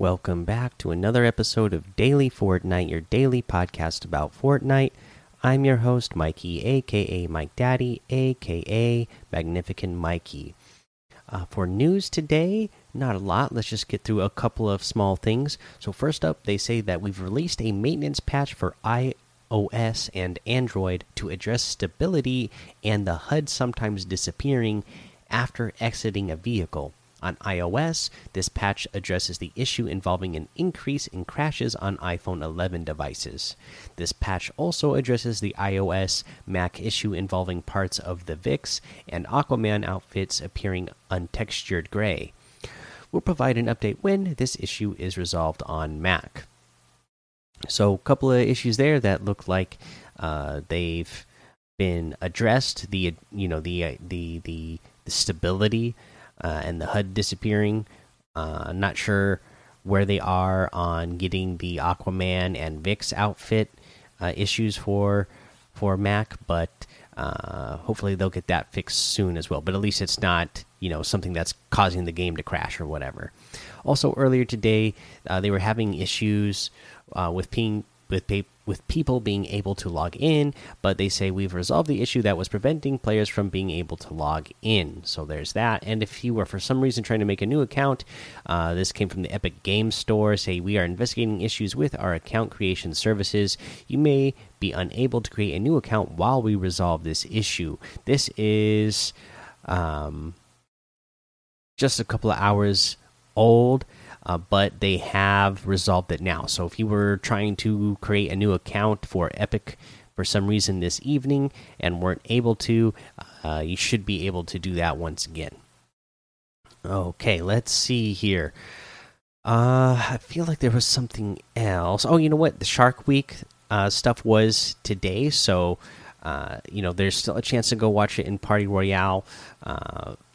Welcome back to another episode of Daily Fortnite, your daily podcast about Fortnite. I'm your host, Mikey, aka Mike Daddy, aka Magnificent Mikey. Uh, for news today, not a lot. Let's just get through a couple of small things. So, first up, they say that we've released a maintenance patch for iOS and Android to address stability and the HUD sometimes disappearing after exiting a vehicle. On iOS, this patch addresses the issue involving an increase in crashes on iPhone 11 devices. This patch also addresses the iOS Mac issue involving parts of the VIX and Aquaman outfits appearing untextured gray. We'll provide an update when this issue is resolved on Mac. So, a couple of issues there that look like uh, they've been addressed. The you know the uh, the the, the stability uh, and the HUD disappearing. Uh, not sure where they are on getting the Aquaman and Vix outfit uh, issues for for Mac, but uh, hopefully they'll get that fixed soon as well. But at least it's not you know something that's causing the game to crash or whatever. Also, earlier today uh, they were having issues uh, with ping with with people being able to log in, but they say we've resolved the issue that was preventing players from being able to log in. So there's that. And if you were for some reason trying to make a new account, uh, this came from the Epic Games Store. Say we are investigating issues with our account creation services. You may be unable to create a new account while we resolve this issue. This is um, just a couple of hours old uh, but they have resolved it now. So if you were trying to create a new account for Epic for some reason this evening and weren't able to, uh, you should be able to do that once again. Okay, let's see here. Uh, I feel like there was something else. Oh, you know what? The Shark Week uh, stuff was today, so uh, you know there's still a chance to go watch it in Party Royale.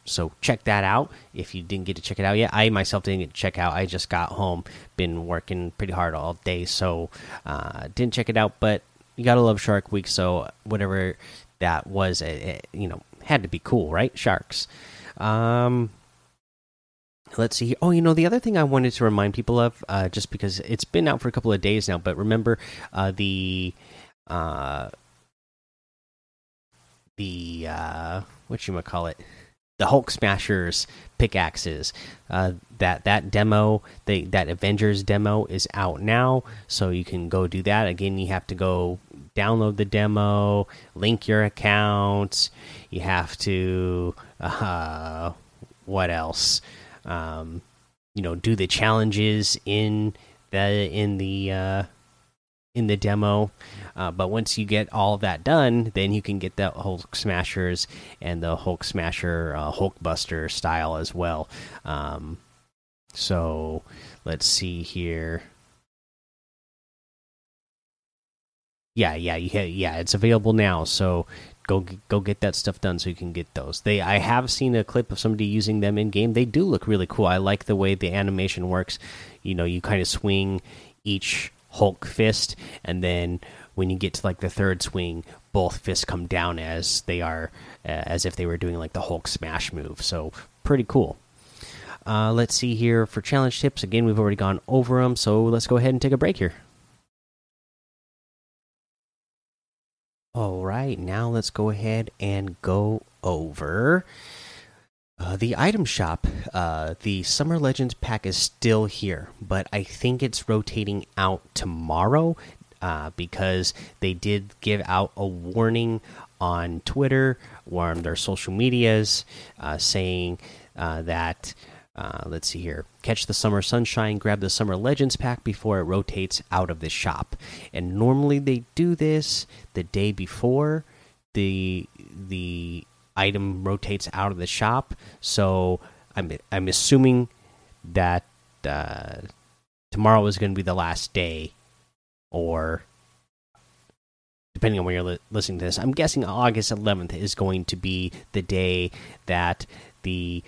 So check that out if you didn't get to check it out yet. I myself didn't get to check out. I just got home, been working pretty hard all day, so uh, didn't check it out. But you gotta love Shark Week, so whatever that was, it, it, you know, had to be cool, right? Sharks. Um, let's see. Oh, you know, the other thing I wanted to remind people of, uh, just because it's been out for a couple of days now, but remember uh, the uh, the uh, what you might call it the Hulk Smashers pickaxes. Uh, that that demo, that Avengers demo is out now, so you can go do that. Again, you have to go download the demo, link your accounts. You have to uh, what else? Um, you know, do the challenges in the in the uh, in the demo. Uh, but once you get all that done, then you can get the Hulk Smashers and the Hulk Smasher uh, Hulk Buster style as well. Um, so let's see here. Yeah, yeah, yeah, yeah. It's available now. So go go get that stuff done so you can get those. They I have seen a clip of somebody using them in game. They do look really cool. I like the way the animation works. You know, you kind of swing each Hulk fist, and then when you get to like the third swing, both fists come down as they are uh, as if they were doing like the Hulk smash move. So pretty cool. Uh, let's see here for challenge tips. Again, we've already gone over them, so let's go ahead and take a break here. All right, now let's go ahead and go over uh, the item shop, uh, the Summer Legends pack is still here, but I think it's rotating out tomorrow uh, because they did give out a warning on Twitter or on their social medias uh, saying uh, that. Let's see here. Catch the summer sunshine. Grab the summer legends pack before it rotates out of the shop. And normally they do this the day before the the item rotates out of the shop. So I'm I'm assuming that uh, tomorrow is going to be the last day, or depending on where you're li listening to this, I'm guessing August 11th is going to be the day that the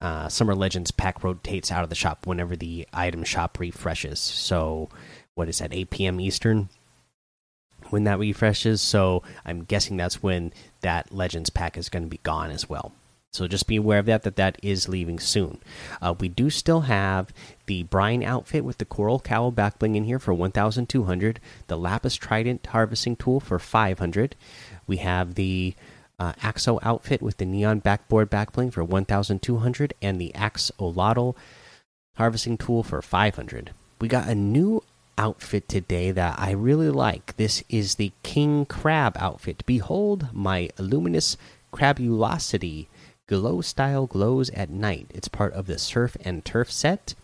uh, Summer Legends pack rotates out of the shop whenever the item shop refreshes. So, what is that, 8 p.m. Eastern? When that refreshes. So I'm guessing that's when that Legends pack is going to be gone as well. So just be aware of that, that that is leaving soon. Uh, we do still have the Brine outfit with the Coral Cowl backbling in here for 1,200. The Lapis Trident harvesting tool for 500. We have the uh, Axo outfit with the Neon backboard backbling for 1,200. And the Axe Axolotl harvesting tool for 500. We got a new outfit today that I really like. This is the King Crab outfit. Behold my luminous crabulosity glow style glows at night. It's part of the surf and turf set.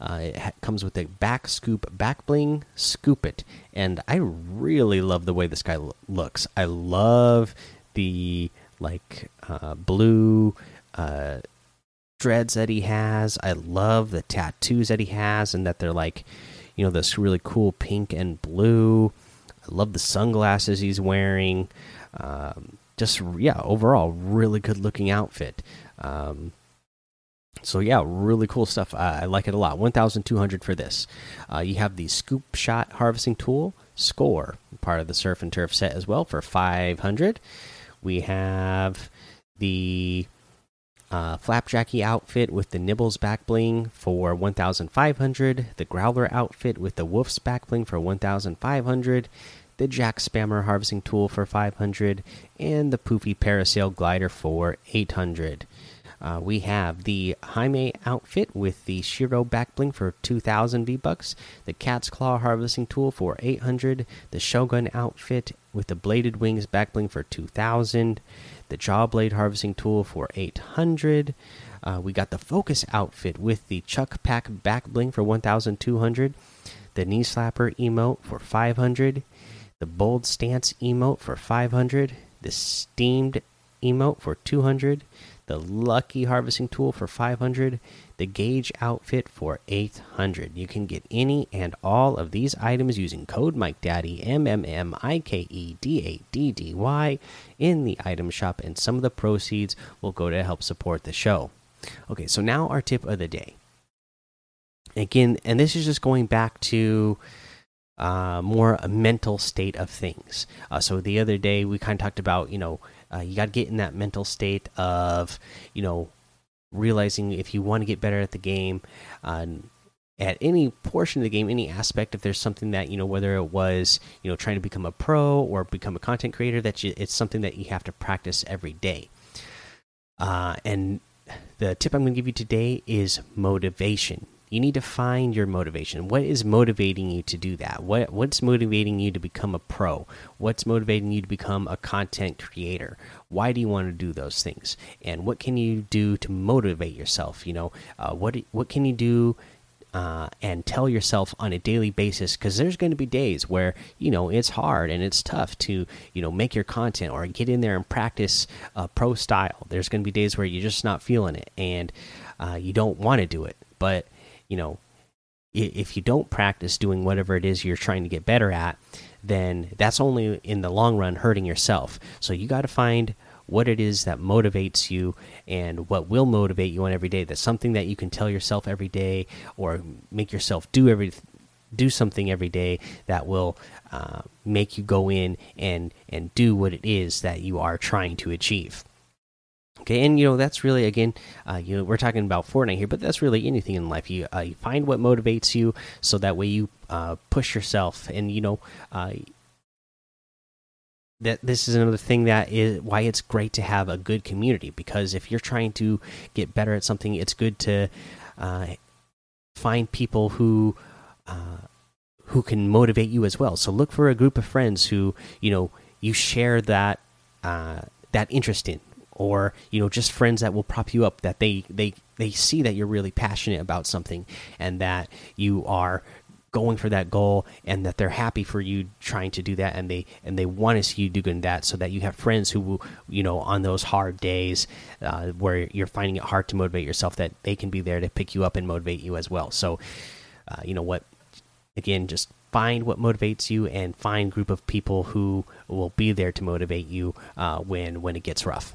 Uh, it comes with a back scoop, back bling, scoop it, and I really love the way this guy looks. I love the like uh, blue uh, dreads that he has. I love the tattoos that he has, and that they're like, you know, this really cool pink and blue. I love the sunglasses he's wearing. Um, just yeah, overall really good looking outfit. Um, so yeah, really cool stuff. I like it a lot. One thousand two hundred for this. Uh, you have the scoop shot harvesting tool score, part of the surf and turf set as well for five hundred. We have the uh, Flapjackie outfit with the Nibbles back bling for 1,500. The Growler outfit with the Wolf's back bling for 1,500 the Jack Spammer harvesting tool for 500, and the Poofy Parasail glider for 800. Uh, we have the Hime outfit with the Shiro backbling for 2,000 V bucks, the Cat's Claw harvesting tool for 800, the Shogun outfit with the Bladed Wings backbling for 2,000, the jaw blade harvesting tool for 800. Uh, we got the Focus outfit with the Chuck Pack back bling for 1,200, the Knee Slapper emote for 500, the bold stance emote for 500 the steamed emote for 200 the lucky harvesting tool for 500 the Gage outfit for 800 you can get any and all of these items using code mike daddy m m m i k e d a d d y in the item shop and some of the proceeds will go to help support the show. Okay so now our tip of the day. Again and this is just going back to uh, more a mental state of things. Uh, so the other day we kind of talked about you know uh, you got to get in that mental state of you know realizing if you want to get better at the game uh, at any portion of the game any aspect if there's something that you know whether it was you know trying to become a pro or become a content creator that you, it's something that you have to practice every day. Uh, and the tip i'm going to give you today is motivation you need to find your motivation. What is motivating you to do that? What what's motivating you to become a pro? What's motivating you to become a content creator? Why do you want to do those things? And what can you do to motivate yourself? You know uh, what what can you do uh, and tell yourself on a daily basis? Because there's going to be days where you know it's hard and it's tough to you know make your content or get in there and practice uh, pro style. There's going to be days where you're just not feeling it and uh, you don't want to do it. But you know, if you don't practice doing whatever it is you're trying to get better at, then that's only in the long run hurting yourself. So you got to find what it is that motivates you and what will motivate you on every day. That's something that you can tell yourself every day or make yourself do every do something every day that will uh, make you go in and and do what it is that you are trying to achieve. Okay, and you know that's really again, uh, you know, we're talking about Fortnite here, but that's really anything in life. You, uh, you find what motivates you, so that way you uh, push yourself, and you know uh, that this is another thing that is why it's great to have a good community. Because if you're trying to get better at something, it's good to uh, find people who uh, who can motivate you as well. So look for a group of friends who you know you share that that interest in or you know just friends that will prop you up that they they they see that you're really passionate about something and that you are going for that goal and that they're happy for you trying to do that and they and they want to see you doing that so that you have friends who you know on those hard days uh, where you're finding it hard to motivate yourself that they can be there to pick you up and motivate you as well. So uh, you know what? Again just find what motivates you and find group of people who will be there to motivate you uh, when when it gets rough